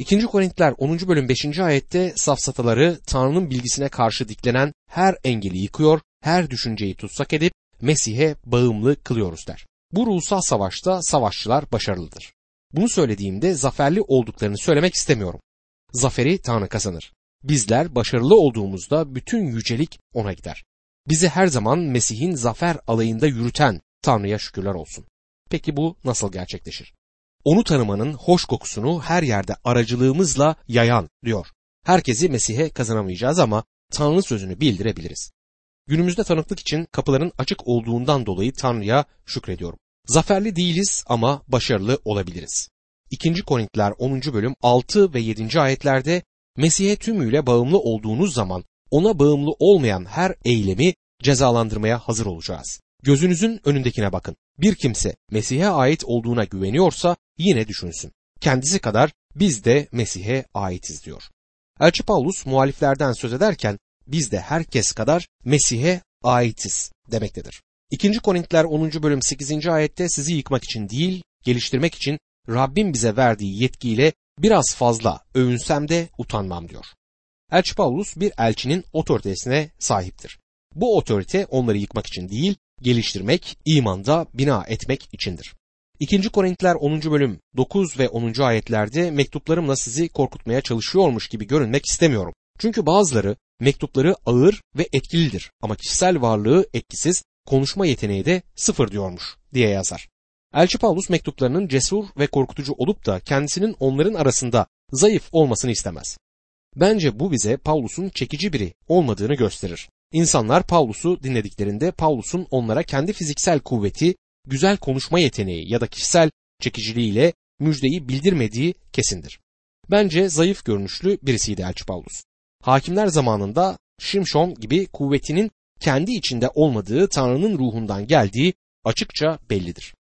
2. Korintiler 10. bölüm 5. ayette safsataları Tanrı'nın bilgisine karşı diklenen her engeli yıkıyor, her düşünceyi tutsak edip Mesih'e bağımlı kılıyoruz der. Bu ruhsal savaşta savaşçılar başarılıdır. Bunu söylediğimde zaferli olduklarını söylemek istemiyorum. Zaferi Tanrı kazanır. Bizler başarılı olduğumuzda bütün yücelik ona gider. Bizi her zaman Mesih'in zafer alayında yürüten Tanrı'ya şükürler olsun. Peki bu nasıl gerçekleşir? Onu tanımanın hoş kokusunu her yerde aracılığımızla yayan diyor. Herkesi Mesih'e kazanamayacağız ama Tanrı sözünü bildirebiliriz. Günümüzde tanıklık için kapıların açık olduğundan dolayı Tanrı'ya şükrediyorum. Zaferli değiliz ama başarılı olabiliriz. 2. Korintiler 10. bölüm 6 ve 7. ayetlerde Mesih'e tümüyle bağımlı olduğunuz zaman ona bağımlı olmayan her eylemi cezalandırmaya hazır olacağız. Gözünüzün önündekine bakın. Bir kimse Mesih'e ait olduğuna güveniyorsa yine düşünsün. Kendisi kadar biz de Mesih'e aitiz diyor. Elçi Paulus muhaliflerden söz ederken biz de herkes kadar Mesih'e aitiz demektedir. 2. Korintiler 10. bölüm 8. ayette sizi yıkmak için değil, geliştirmek için Rabbim bize verdiği yetkiyle biraz fazla övünsem de utanmam diyor. Elçi Paulus bir elçinin otoritesine sahiptir. Bu otorite onları yıkmak için değil, geliştirmek, imanda bina etmek içindir. 2. Korintiler 10. bölüm 9 ve 10. ayetlerde mektuplarımla sizi korkutmaya çalışıyormuş gibi görünmek istemiyorum. Çünkü bazıları mektupları ağır ve etkilidir ama kişisel varlığı etkisiz, konuşma yeteneği de sıfır diyormuş diye yazar. Elçi Paulus mektuplarının cesur ve korkutucu olup da kendisinin onların arasında zayıf olmasını istemez. Bence bu bize Paulus'un çekici biri olmadığını gösterir. İnsanlar Paulus'u dinlediklerinde Paulus'un onlara kendi fiziksel kuvveti, güzel konuşma yeteneği ya da kişisel çekiciliğiyle müjdeyi bildirmediği kesindir. Bence zayıf görünüşlü birisiydi Elçi Paulus. Hakimler zamanında Şimşon gibi kuvvetinin kendi içinde olmadığı Tanrı'nın ruhundan geldiği açıkça bellidir.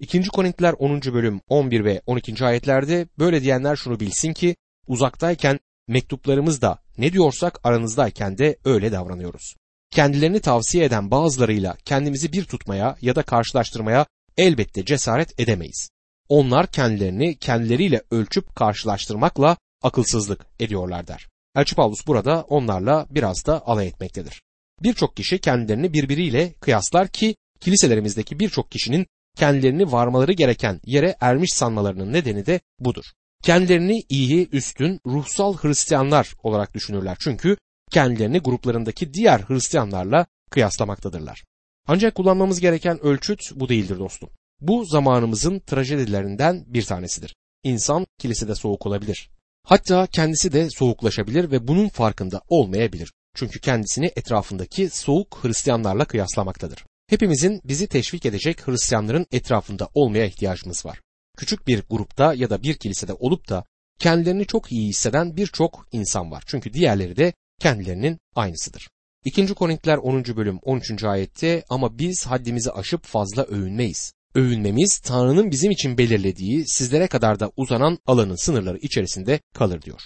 2. Korintiler 10. bölüm 11 ve 12. ayetlerde böyle diyenler şunu bilsin ki uzaktayken mektuplarımızda ne diyorsak aranızdayken de öyle davranıyoruz. Kendilerini tavsiye eden bazılarıyla kendimizi bir tutmaya ya da karşılaştırmaya elbette cesaret edemeyiz. Onlar kendilerini kendileriyle ölçüp karşılaştırmakla akılsızlık ediyorlar der. Elçi Paulus burada onlarla biraz da alay etmektedir. Birçok kişi kendilerini birbiriyle kıyaslar ki kiliselerimizdeki birçok kişinin kendilerini varmaları gereken yere ermiş sanmalarının nedeni de budur. Kendilerini iyi, üstün, ruhsal Hristiyanlar olarak düşünürler. Çünkü kendilerini gruplarındaki diğer Hristiyanlarla kıyaslamaktadırlar. Ancak kullanmamız gereken ölçüt bu değildir dostum. Bu zamanımızın trajedilerinden bir tanesidir. İnsan kilisede soğuk olabilir. Hatta kendisi de soğuklaşabilir ve bunun farkında olmayabilir. Çünkü kendisini etrafındaki soğuk Hristiyanlarla kıyaslamaktadır. Hepimizin bizi teşvik edecek Hristiyanların etrafında olmaya ihtiyacımız var. Küçük bir grupta ya da bir kilisede olup da kendilerini çok iyi hisseden birçok insan var. Çünkü diğerleri de kendilerinin aynısıdır. 2. Korintiler 10. bölüm 13. ayette ama biz haddimizi aşıp fazla övünmeyiz. Övünmemiz Tanrı'nın bizim için belirlediği sizlere kadar da uzanan alanın sınırları içerisinde kalır diyor.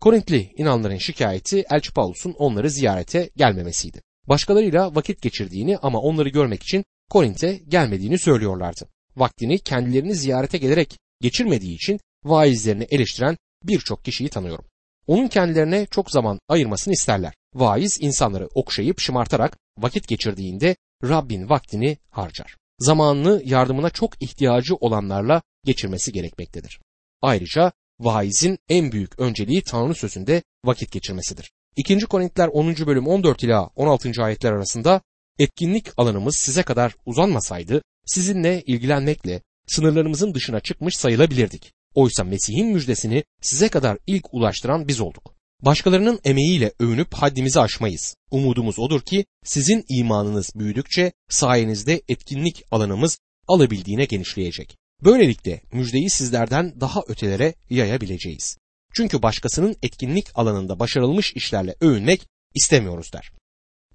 Korintli inanların şikayeti Elçi Paulus'un onları ziyarete gelmemesiydi. Başkalarıyla vakit geçirdiğini ama onları görmek için Korint'e gelmediğini söylüyorlardı. Vaktini kendilerini ziyarete gelerek geçirmediği için vaizlerini eleştiren birçok kişiyi tanıyorum. Onun kendilerine çok zaman ayırmasını isterler. Vaiz insanları okşayıp şımartarak vakit geçirdiğinde Rabbin vaktini harcar. Zamanını yardımına çok ihtiyacı olanlarla geçirmesi gerekmektedir. Ayrıca vaizin en büyük önceliği Tanrı sözünde vakit geçirmesidir. 2. Korintiler 10. bölüm 14 ila 16. ayetler arasında etkinlik alanımız size kadar uzanmasaydı sizinle ilgilenmekle sınırlarımızın dışına çıkmış sayılabilirdik. Oysa Mesih'in müjdesini size kadar ilk ulaştıran biz olduk. Başkalarının emeğiyle övünüp haddimizi aşmayız. Umudumuz odur ki sizin imanınız büyüdükçe sayenizde etkinlik alanımız alabildiğine genişleyecek. Böylelikle müjdeyi sizlerden daha ötelere yayabileceğiz. Çünkü başkasının etkinlik alanında başarılmış işlerle övünmek istemiyoruz der.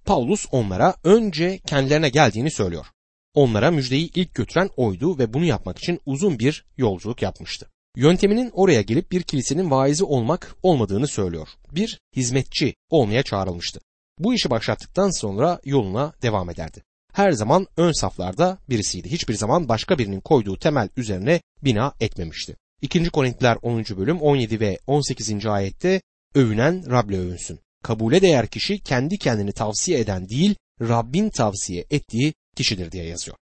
Paulus onlara önce kendilerine geldiğini söylüyor. Onlara müjdeyi ilk götüren oydu ve bunu yapmak için uzun bir yolculuk yapmıştı. Yönteminin oraya gelip bir kilisenin vaizi olmak olmadığını söylüyor. Bir hizmetçi olmaya çağrılmıştı. Bu işi başlattıktan sonra yoluna devam ederdi. Her zaman ön saflarda birisiydi. Hiçbir zaman başka birinin koyduğu temel üzerine bina etmemişti. 2. Korintiler 10. bölüm 17 ve 18. ayette övünen Rab'le övünsün. Kabule değer kişi kendi kendini tavsiye eden değil, Rabbin tavsiye ettiği kişidir diye yazıyor.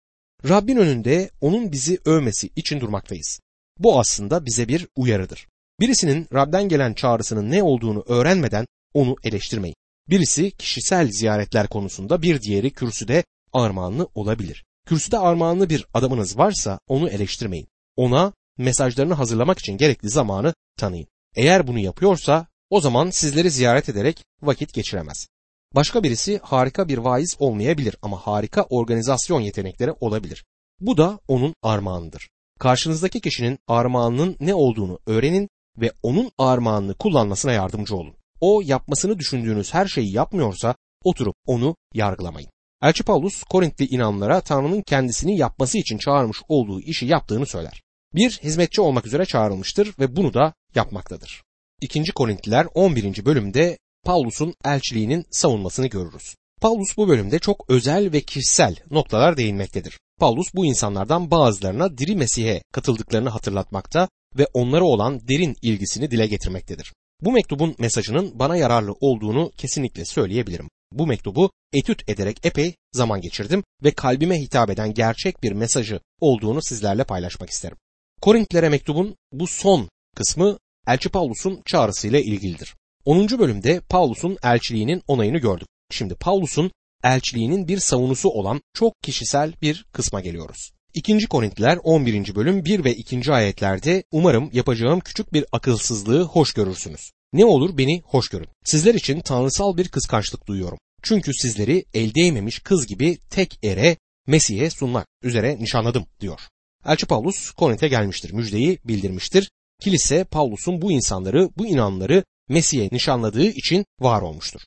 Rabbin önünde onun bizi övmesi için durmaktayız. Bu aslında bize bir uyarıdır. Birisinin Rab'den gelen çağrısının ne olduğunu öğrenmeden onu eleştirmeyin. Birisi kişisel ziyaretler konusunda bir diğeri kürsüde armağanlı olabilir. Kürsüde armağanlı bir adamınız varsa onu eleştirmeyin. Ona mesajlarını hazırlamak için gerekli zamanı tanıyın. Eğer bunu yapıyorsa o zaman sizleri ziyaret ederek vakit geçiremez. Başka birisi harika bir vaiz olmayabilir ama harika organizasyon yetenekleri olabilir. Bu da onun armağanıdır. Karşınızdaki kişinin armağanının ne olduğunu öğrenin ve onun armağanını kullanmasına yardımcı olun. O yapmasını düşündüğünüz her şeyi yapmıyorsa oturup onu yargılamayın. Elçi Paulus Korintli inanlara Tanrı'nın kendisini yapması için çağırmış olduğu işi yaptığını söyler. Bir hizmetçi olmak üzere çağrılmıştır ve bunu da yapmaktadır. 2. Korintliler 11. bölümde Paulus'un elçiliğinin savunmasını görürüz. Paulus bu bölümde çok özel ve kişisel noktalar değinmektedir. Paulus bu insanlardan bazılarına diri Mesih'e katıldıklarını hatırlatmakta ve onlara olan derin ilgisini dile getirmektedir. Bu mektubun mesajının bana yararlı olduğunu kesinlikle söyleyebilirim. Bu mektubu etüt ederek epey zaman geçirdim ve kalbime hitap eden gerçek bir mesajı olduğunu sizlerle paylaşmak isterim. Korintlere mektubun bu son kısmı Elçi Paulus'un çağrısıyla ilgilidir. 10. bölümde Paulus'un elçiliğinin onayını gördük. Şimdi Paulus'un elçiliğinin bir savunusu olan çok kişisel bir kısma geliyoruz. 2. Korintliler 11. bölüm 1 ve 2. ayetlerde umarım yapacağım küçük bir akılsızlığı hoş görürsünüz. Ne olur beni hoş görün. Sizler için tanrısal bir kıskançlık duyuyorum. Çünkü sizleri el değmemiş kız gibi tek ere Mesih'e sunmak üzere nişanladım diyor. Elçi Paulus Korint'e gelmiştir, müjdeyi bildirmiştir. Kilise Paulus'un bu insanları, bu inanları Mesih'e nişanladığı için var olmuştur.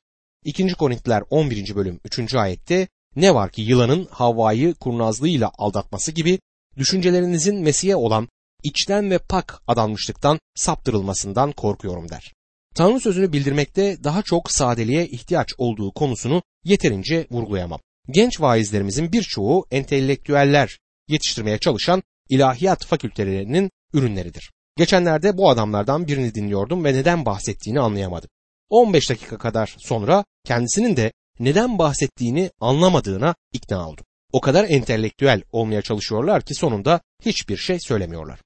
2. Korintiler 11. bölüm 3. ayette ne var ki yılanın Havva'yı kurnazlığıyla aldatması gibi düşüncelerinizin Mesih'e olan içten ve pak adanmışlıktan saptırılmasından korkuyorum der. Tanrı sözünü bildirmekte daha çok sadeliğe ihtiyaç olduğu konusunu yeterince vurgulayamam. Genç vaizlerimizin birçoğu entelektüeller yetiştirmeye çalışan ilahiyat fakültelerinin ürünleridir. Geçenlerde bu adamlardan birini dinliyordum ve neden bahsettiğini anlayamadım. 15 dakika kadar sonra kendisinin de neden bahsettiğini anlamadığına ikna oldum. O kadar entelektüel olmaya çalışıyorlar ki sonunda hiçbir şey söylemiyorlar.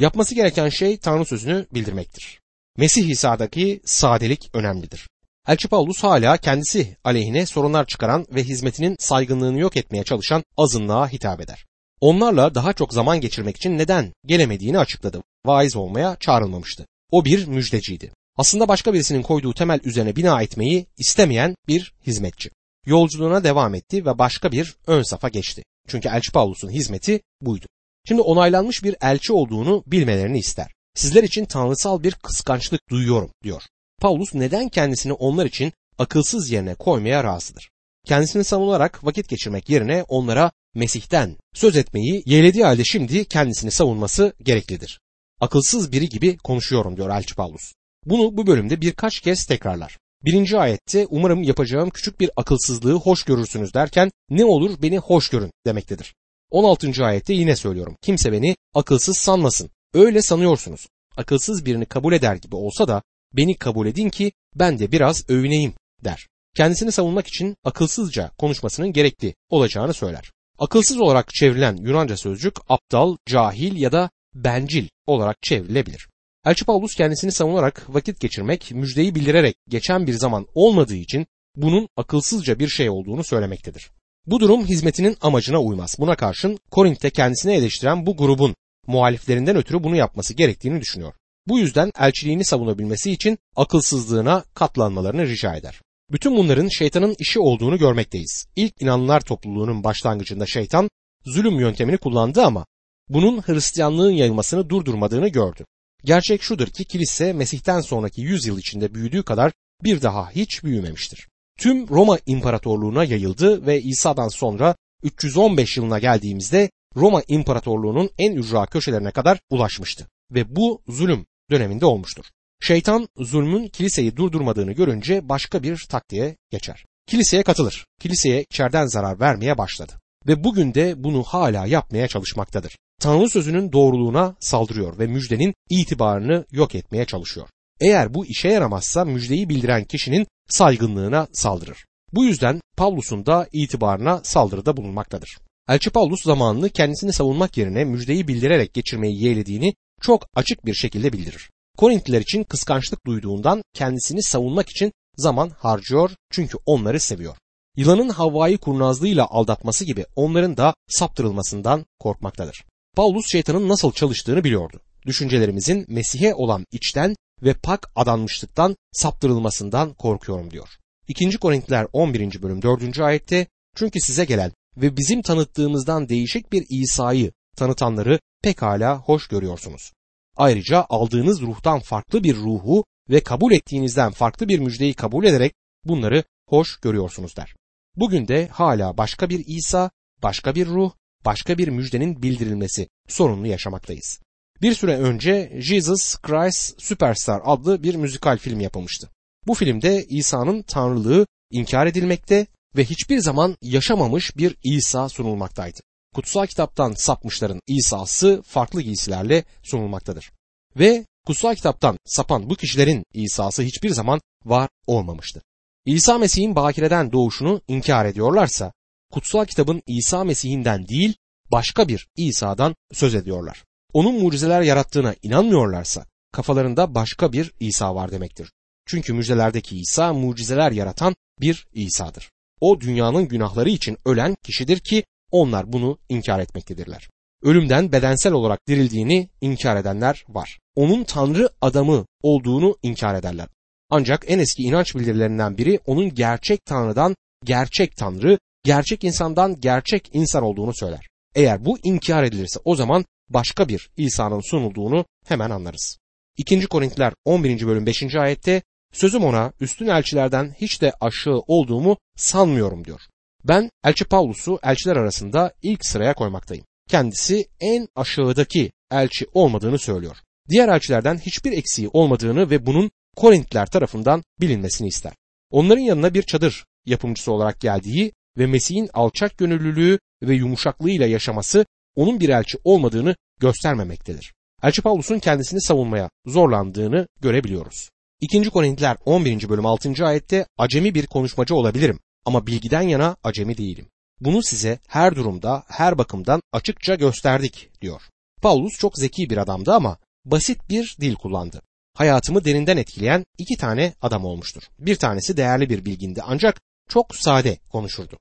Yapması gereken şey Tanrı sözünü bildirmektir. Mesih İsa'daki sadelik önemlidir. Elçi Paulus hala kendisi aleyhine sorunlar çıkaran ve hizmetinin saygınlığını yok etmeye çalışan azınlığa hitap eder. Onlarla daha çok zaman geçirmek için neden gelemediğini açıkladı. Vaiz olmaya çağrılmamıştı. O bir müjdeciydi. Aslında başka birisinin koyduğu temel üzerine bina etmeyi istemeyen bir hizmetçi. Yolculuğuna devam etti ve başka bir ön safa geçti. Çünkü Elçi Paulus'un hizmeti buydu. Şimdi onaylanmış bir elçi olduğunu bilmelerini ister. Sizler için tanrısal bir kıskançlık duyuyorum diyor. Paulus neden kendisini onlar için akılsız yerine koymaya razıdır? Kendisini savunarak vakit geçirmek yerine onlara Mesih'ten söz etmeyi yeğlediği halde şimdi kendisini savunması gereklidir. Akılsız biri gibi konuşuyorum diyor Elçi Paulus. Bunu bu bölümde birkaç kez tekrarlar. Birinci ayette umarım yapacağım küçük bir akılsızlığı hoş görürsünüz derken ne olur beni hoş görün demektedir. 16. ayette yine söylüyorum. Kimse beni akılsız sanmasın. Öyle sanıyorsunuz. Akılsız birini kabul eder gibi olsa da beni kabul edin ki ben de biraz övüneyim der. Kendisini savunmak için akılsızca konuşmasının gerekli olacağını söyler. Akılsız olarak çevrilen Yunanca sözcük aptal, cahil ya da bencil olarak çevrilebilir. Elçi Paulus kendisini savunarak vakit geçirmek, müjdeyi bildirerek geçen bir zaman olmadığı için bunun akılsızca bir şey olduğunu söylemektedir. Bu durum hizmetinin amacına uymaz. Buna karşın Korint'te kendisini eleştiren bu grubun muhaliflerinden ötürü bunu yapması gerektiğini düşünüyor. Bu yüzden elçiliğini savunabilmesi için akılsızlığına katlanmalarını rica eder. Bütün bunların şeytanın işi olduğunu görmekteyiz. İlk inanlılar topluluğunun başlangıcında şeytan zulüm yöntemini kullandı ama bunun Hristiyanlığın yayılmasını durdurmadığını gördü. Gerçek şudur ki kilise Mesih'ten sonraki yüzyıl içinde büyüdüğü kadar bir daha hiç büyümemiştir. Tüm Roma İmparatorluğuna yayıldı ve İsa'dan sonra 315 yılına geldiğimizde Roma İmparatorluğu'nun en ücra köşelerine kadar ulaşmıştı ve bu zulüm döneminde olmuştur. Şeytan zulmün kiliseyi durdurmadığını görünce başka bir taktiğe geçer. Kiliseye katılır. Kiliseye içeriden zarar vermeye başladı ve bugün de bunu hala yapmaya çalışmaktadır. Tanrı sözünün doğruluğuna saldırıyor ve müjdenin itibarını yok etmeye çalışıyor. Eğer bu işe yaramazsa müjdeyi bildiren kişinin saygınlığına saldırır. Bu yüzden Pavlus'un da itibarına saldırıda bulunmaktadır. Elçi Pavlus zamanını kendisini savunmak yerine müjdeyi bildirerek geçirmeyi yeğlediğini çok açık bir şekilde bildirir. Korintliler için kıskançlık duyduğundan kendisini savunmak için zaman harcıyor çünkü onları seviyor. Yılanın Havva'yı kurnazlığıyla aldatması gibi onların da saptırılmasından korkmaktadır. Paulus şeytanın nasıl çalıştığını biliyordu. Düşüncelerimizin Mesih'e olan içten ve pak adanmışlıktan saptırılmasından korkuyorum diyor. 2. Korintiler 11. bölüm 4. ayette çünkü size gelen ve bizim tanıttığımızdan değişik bir İsa'yı tanıtanları pekala hoş görüyorsunuz. Ayrıca aldığınız ruhtan farklı bir ruhu ve kabul ettiğinizden farklı bir müjdeyi kabul ederek bunları hoş görüyorsunuz der. Bugün de hala başka bir İsa, başka bir ruh, başka bir müjdenin bildirilmesi sorununu yaşamaktayız. Bir süre önce Jesus Christ Superstar adlı bir müzikal film yapılmıştı. Bu filmde İsa'nın tanrılığı inkar edilmekte ve hiçbir zaman yaşamamış bir İsa sunulmaktaydı. Kutsal kitaptan sapmışların İsa'sı farklı giysilerle sunulmaktadır. Ve kutsal kitaptan sapan bu kişilerin İsa'sı hiçbir zaman var olmamıştı. İsa Mesih'in bakireden doğuşunu inkar ediyorlarsa, kutsal kitabın İsa Mesih'inden değil, başka bir İsa'dan söz ediyorlar. Onun mucizeler yarattığına inanmıyorlarsa, kafalarında başka bir İsa var demektir. Çünkü müjdelerdeki İsa mucizeler yaratan bir İsa'dır. O dünyanın günahları için ölen kişidir ki onlar bunu inkar etmektedirler. Ölümden bedensel olarak dirildiğini inkar edenler var. Onun Tanrı adamı olduğunu inkar ederler. Ancak en eski inanç bildirilerinden biri onun gerçek Tanrı'dan gerçek Tanrı, gerçek insandan gerçek insan olduğunu söyler. Eğer bu inkar edilirse o zaman başka bir İsa'nın sunulduğunu hemen anlarız. 2. Korintiler 11. bölüm 5. ayette sözüm ona üstün elçilerden hiç de aşağı olduğumu sanmıyorum diyor. Ben elçi Pavlus'u elçiler arasında ilk sıraya koymaktayım. Kendisi en aşağıdaki elçi olmadığını söylüyor. Diğer elçilerden hiçbir eksiği olmadığını ve bunun Korintliler tarafından bilinmesini ister. Onların yanına bir çadır yapımcısı olarak geldiği ve Mesih'in alçak gönüllülüğü ve yumuşaklığıyla yaşaması onun bir elçi olmadığını göstermemektedir. Elçi Pavlus'un kendisini savunmaya zorlandığını görebiliyoruz. 2. Korintliler 11. bölüm 6. ayette acemi bir konuşmacı olabilirim ama bilgiden yana acemi değilim. Bunu size her durumda, her bakımdan açıkça gösterdik diyor. Paulus çok zeki bir adamdı ama basit bir dil kullandı. Hayatımı derinden etkileyen iki tane adam olmuştur. Bir tanesi değerli bir bilgindi ancak çok sade konuşurdu.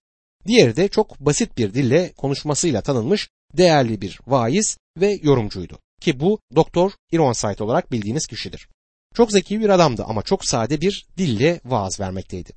Diğeri de çok basit bir dille konuşmasıyla tanınmış değerli bir vaiz ve yorumcuydu. Ki bu Doktor Ironside olarak bildiğiniz kişidir. Çok zeki bir adamdı ama çok sade bir dille vaaz vermekteydi.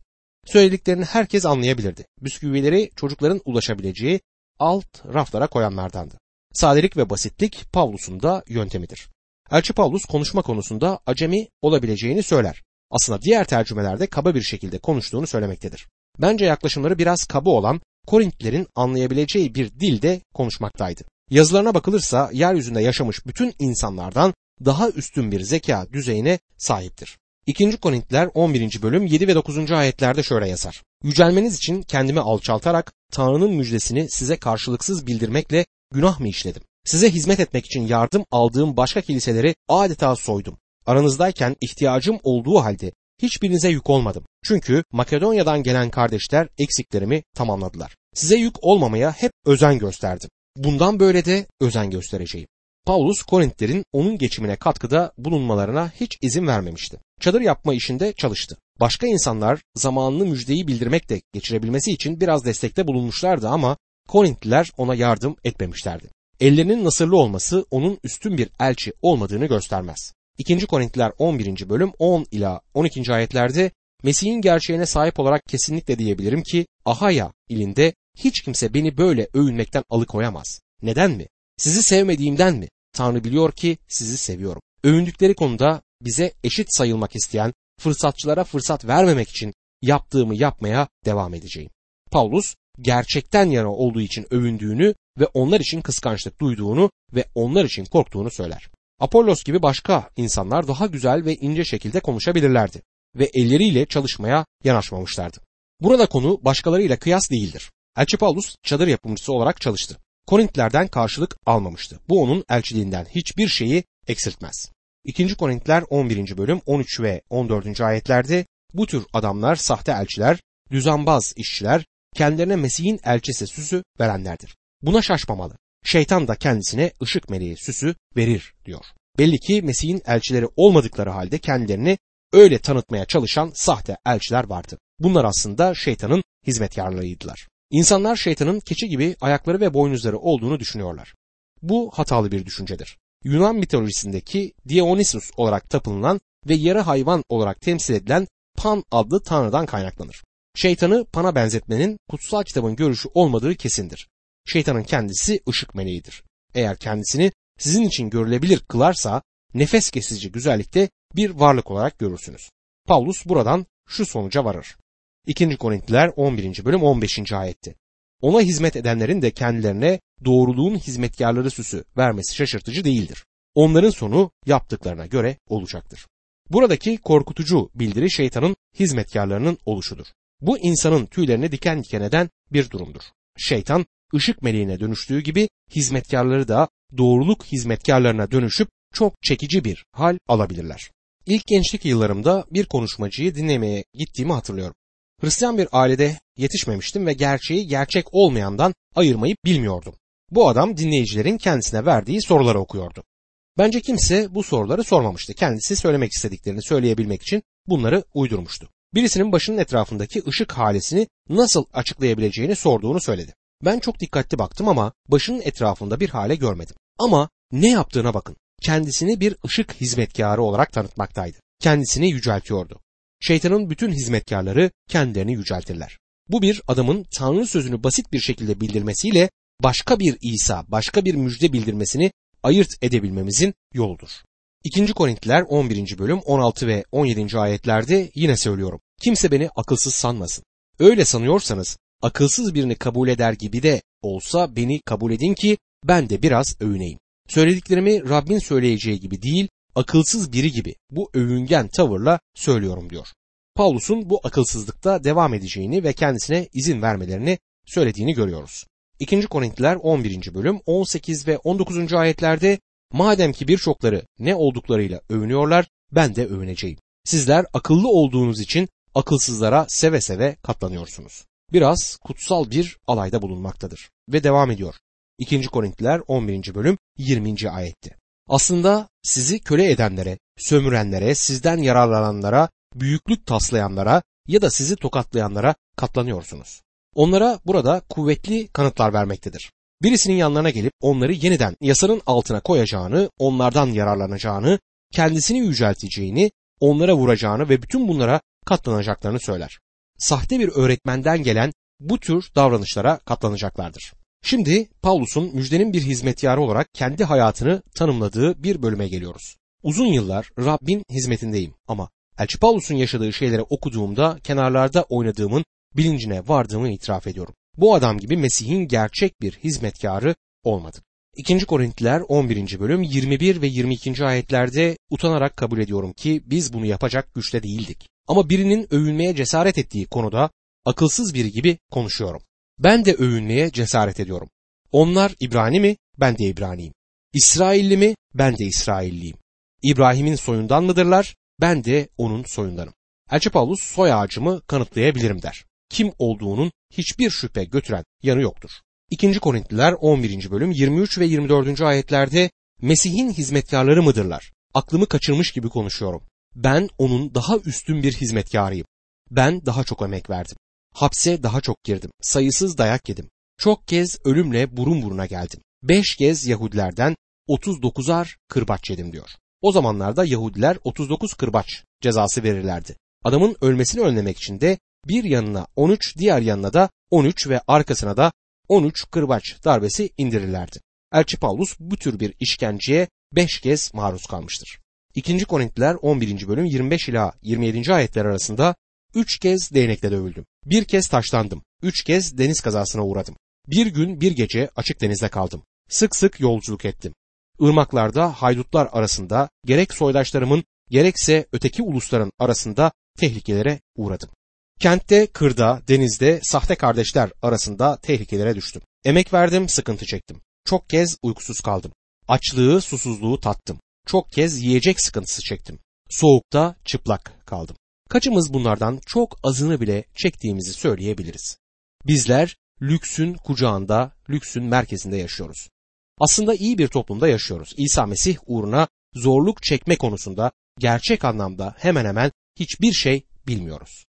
Söylediklerini herkes anlayabilirdi. Bisküvileri çocukların ulaşabileceği alt raflara koyanlardandı. Sadelik ve basitlik Pavlus'un da yöntemidir. Elçi Pavlus konuşma konusunda acemi olabileceğini söyler. Aslında diğer tercümelerde kaba bir şekilde konuştuğunu söylemektedir. Bence yaklaşımları biraz kaba olan Korintlilerin anlayabileceği bir dilde konuşmaktaydı. Yazılarına bakılırsa yeryüzünde yaşamış bütün insanlardan daha üstün bir zeka düzeyine sahiptir. 2. Korintiler 11. bölüm 7 ve 9. ayetlerde şöyle yazar. Yücelmeniz için kendimi alçaltarak Tanrı'nın müjdesini size karşılıksız bildirmekle günah mı işledim? Size hizmet etmek için yardım aldığım başka kiliseleri adeta soydum. Aranızdayken ihtiyacım olduğu halde hiçbirinize yük olmadım. Çünkü Makedonya'dan gelen kardeşler eksiklerimi tamamladılar. Size yük olmamaya hep özen gösterdim. Bundan böyle de özen göstereceğim. Paulus Korintlerin onun geçimine katkıda bulunmalarına hiç izin vermemişti. Çadır yapma işinde çalıştı. Başka insanlar zamanını müjdeyi bildirmekle geçirebilmesi için biraz destekte bulunmuşlardı ama Korintliler ona yardım etmemişlerdi. Ellerinin nasırlı olması onun üstün bir elçi olmadığını göstermez. 2. Korintliler 11. bölüm 10 ila 12. ayetlerde Mesih'in gerçeğine sahip olarak kesinlikle diyebilirim ki Ahaya ilinde hiç kimse beni böyle övünmekten alıkoyamaz. Neden mi? Sizi sevmediğimden mi? Tanrı biliyor ki sizi seviyorum. Övündükleri konuda bize eşit sayılmak isteyen fırsatçılara fırsat vermemek için yaptığımı yapmaya devam edeceğim. Paulus gerçekten yana olduğu için övündüğünü ve onlar için kıskançlık duyduğunu ve onlar için korktuğunu söyler. Apollos gibi başka insanlar daha güzel ve ince şekilde konuşabilirlerdi ve elleriyle çalışmaya yanaşmamışlardı. Burada konu başkalarıyla kıyas değildir. Elçi Paulus çadır yapımcısı olarak çalıştı. Korintlerden karşılık almamıştı. Bu onun elçiliğinden hiçbir şeyi eksiltmez. 2. Korintler 11. bölüm 13 ve 14. ayetlerde bu tür adamlar sahte elçiler, düzenbaz işçiler, kendilerine Mesih'in elçisi süsü verenlerdir. Buna şaşmamalı. Şeytan da kendisine ışık meleği süsü verir diyor. Belli ki Mesih'in elçileri olmadıkları halde kendilerini öyle tanıtmaya çalışan sahte elçiler vardı. Bunlar aslında şeytanın hizmetkarlarıydılar. İnsanlar şeytanın keçi gibi ayakları ve boynuzları olduğunu düşünüyorlar. Bu hatalı bir düşüncedir. Yunan mitolojisindeki Dionysus olarak tapınılan ve yarı hayvan olarak temsil edilen Pan adlı tanrıdan kaynaklanır. Şeytanı Pan'a benzetmenin kutsal kitabın görüşü olmadığı kesindir. Şeytanın kendisi ışık meleğidir. Eğer kendisini sizin için görülebilir kılarsa nefes kesici güzellikte bir varlık olarak görürsünüz. Paulus buradan şu sonuca varır. 2. Korintiler 11. bölüm 15. ayetti. Ona hizmet edenlerin de kendilerine doğruluğun hizmetkarları süsü vermesi şaşırtıcı değildir. Onların sonu yaptıklarına göre olacaktır. Buradaki korkutucu bildiri şeytanın hizmetkarlarının oluşudur. Bu insanın tüylerini diken diken eden bir durumdur. Şeytan ışık meleğine dönüştüğü gibi hizmetkarları da doğruluk hizmetkarlarına dönüşüp çok çekici bir hal alabilirler. İlk gençlik yıllarımda bir konuşmacıyı dinlemeye gittiğimi hatırlıyorum. Hristiyan bir ailede yetişmemiştim ve gerçeği gerçek olmayandan ayırmayı bilmiyordum. Bu adam dinleyicilerin kendisine verdiği soruları okuyordu. Bence kimse bu soruları sormamıştı. Kendisi söylemek istediklerini söyleyebilmek için bunları uydurmuştu. Birisinin başının etrafındaki ışık halesini nasıl açıklayabileceğini sorduğunu söyledi. Ben çok dikkatli baktım ama başının etrafında bir hale görmedim. Ama ne yaptığına bakın. Kendisini bir ışık hizmetkarı olarak tanıtmaktaydı. Kendisini yüceltiyordu. Şeytanın bütün hizmetkarları kendilerini yüceltirler. Bu bir adamın Tanrı sözünü basit bir şekilde bildirmesiyle başka bir İsa, başka bir müjde bildirmesini ayırt edebilmemizin yoludur. 2. Korintiler 11. bölüm 16 ve 17. ayetlerde yine söylüyorum. Kimse beni akılsız sanmasın. Öyle sanıyorsanız akılsız birini kabul eder gibi de olsa beni kabul edin ki ben de biraz övüneyim. Söylediklerimi Rabbin söyleyeceği gibi değil, akılsız biri gibi bu övüngen tavırla söylüyorum diyor. Paulus'un bu akılsızlıkta devam edeceğini ve kendisine izin vermelerini söylediğini görüyoruz. 2. Korintiler 11. bölüm 18 ve 19. ayetlerde madem ki birçokları ne olduklarıyla övünüyorlar ben de övüneceğim. Sizler akıllı olduğunuz için akılsızlara seve seve katlanıyorsunuz. Biraz kutsal bir alayda bulunmaktadır ve devam ediyor. 2. Korintiler 11. bölüm 20. ayetti. Aslında sizi köle edenlere, sömürenlere, sizden yararlananlara, büyüklük taslayanlara ya da sizi tokatlayanlara katlanıyorsunuz. Onlara burada kuvvetli kanıtlar vermektedir. Birisinin yanlarına gelip onları yeniden yasanın altına koyacağını, onlardan yararlanacağını, kendisini yücelteceğini, onlara vuracağını ve bütün bunlara katlanacaklarını söyler. Sahte bir öğretmenden gelen bu tür davranışlara katlanacaklardır. Şimdi Paulus'un müjdenin bir hizmetkarı olarak kendi hayatını tanımladığı bir bölüme geliyoruz. Uzun yıllar Rabbin hizmetindeyim ama Elçi Paulus'un yaşadığı şeyleri okuduğumda kenarlarda oynadığımın bilincine vardığımı itiraf ediyorum. Bu adam gibi Mesih'in gerçek bir hizmetkarı olmadık. 2. Korintiler 11. bölüm 21 ve 22. ayetlerde utanarak kabul ediyorum ki biz bunu yapacak güçte değildik. Ama birinin övünmeye cesaret ettiği konuda akılsız biri gibi konuşuyorum. Ben de övünmeye cesaret ediyorum. Onlar İbrani mi? Ben de İbraniyim. İsrailli mi? Ben de İsrailliyim. İbrahim'in soyundan mıdırlar? Ben de onun soyundanım. Elçi Paulus soy ağacımı kanıtlayabilirim der. Kim olduğunun hiçbir şüphe götüren yanı yoktur. 2. Korintliler 11. bölüm 23 ve 24. ayetlerde Mesih'in hizmetkarları mıdırlar? Aklımı kaçırmış gibi konuşuyorum. Ben onun daha üstün bir hizmetkarıyım. Ben daha çok emek verdim. Hapse daha çok girdim. Sayısız dayak yedim. Çok kez ölümle burun buruna geldim. Beş kez Yahudilerden 39'ar kırbaç yedim diyor. O zamanlarda Yahudiler 39 kırbaç cezası verirlerdi. Adamın ölmesini önlemek için de bir yanına 13 diğer yanına da 13 ve arkasına da 13 kırbaç darbesi indirirlerdi. Elçi Paulus bu tür bir işkenceye 5 kez maruz kalmıştır. 2. Korintiler 11. bölüm 25 ila 27. ayetler arasında 3 kez değnekle dövüldüm. Bir kez taşlandım. Üç kez deniz kazasına uğradım. Bir gün bir gece açık denizde kaldım. Sık sık yolculuk ettim. Irmaklarda haydutlar arasında gerek soydaşlarımın gerekse öteki ulusların arasında tehlikelere uğradım. Kentte, kırda, denizde sahte kardeşler arasında tehlikelere düştüm. Emek verdim, sıkıntı çektim. Çok kez uykusuz kaldım. Açlığı, susuzluğu tattım. Çok kez yiyecek sıkıntısı çektim. Soğukta çıplak kaldım. Kaçımız bunlardan çok azını bile çektiğimizi söyleyebiliriz. Bizler lüksün kucağında, lüksün merkezinde yaşıyoruz. Aslında iyi bir toplumda yaşıyoruz. İsa Mesih uğruna zorluk çekme konusunda gerçek anlamda hemen hemen hiçbir şey bilmiyoruz.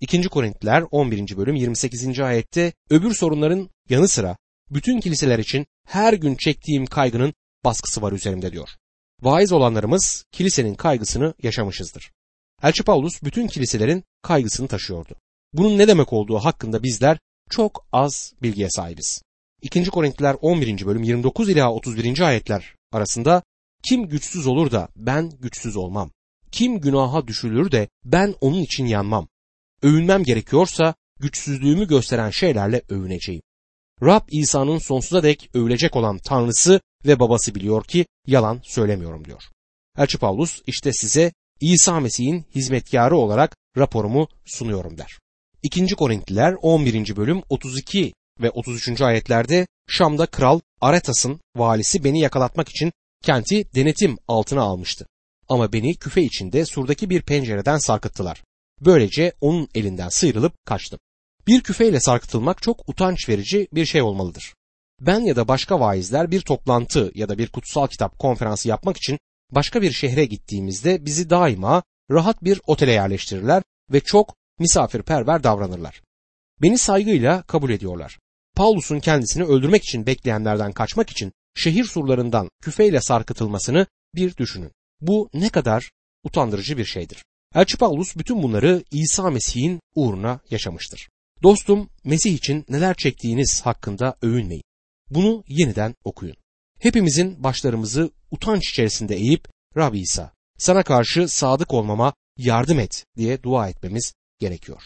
2. Korintiler 11. bölüm 28. ayette öbür sorunların yanı sıra bütün kiliseler için her gün çektiğim kaygının baskısı var üzerimde diyor. Vaiz olanlarımız kilisenin kaygısını yaşamışızdır. Elçi Paulus bütün kiliselerin kaygısını taşıyordu. Bunun ne demek olduğu hakkında bizler çok az bilgiye sahibiz. 2. Korintiler 11. bölüm 29 ila 31. ayetler arasında kim güçsüz olur da ben güçsüz olmam. Kim günaha düşülür de ben onun için yanmam. Övünmem gerekiyorsa güçsüzlüğümü gösteren şeylerle övüneceğim. Rab İsa'nın sonsuza dek övülecek olan Tanrısı ve babası biliyor ki yalan söylemiyorum diyor. Elçi Paulus işte size İsa Mesih'in hizmetkarı olarak raporumu sunuyorum der. 2. Korintliler 11. bölüm 32 ve 33. ayetlerde Şam'da kral Aretas'ın valisi beni yakalatmak için kenti denetim altına almıştı. Ama beni küfe içinde surdaki bir pencereden sarkıttılar. Böylece onun elinden sıyrılıp kaçtım. Bir küfeyle sarkıtılmak çok utanç verici bir şey olmalıdır. Ben ya da başka vaizler bir toplantı ya da bir kutsal kitap konferansı yapmak için başka bir şehre gittiğimizde bizi daima rahat bir otele yerleştirirler ve çok misafirperver davranırlar. Beni saygıyla kabul ediyorlar. Paulus'un kendisini öldürmek için bekleyenlerden kaçmak için şehir surlarından küfeyle sarkıtılmasını bir düşünün. Bu ne kadar utandırıcı bir şeydir. Elçi Paulus bütün bunları İsa Mesih'in uğruna yaşamıştır. Dostum Mesih için neler çektiğiniz hakkında övünmeyin. Bunu yeniden okuyun. Hepimizin başlarımızı utanç içerisinde eğip Rabbi İsa sana karşı sadık olmama yardım et diye dua etmemiz gerekiyor.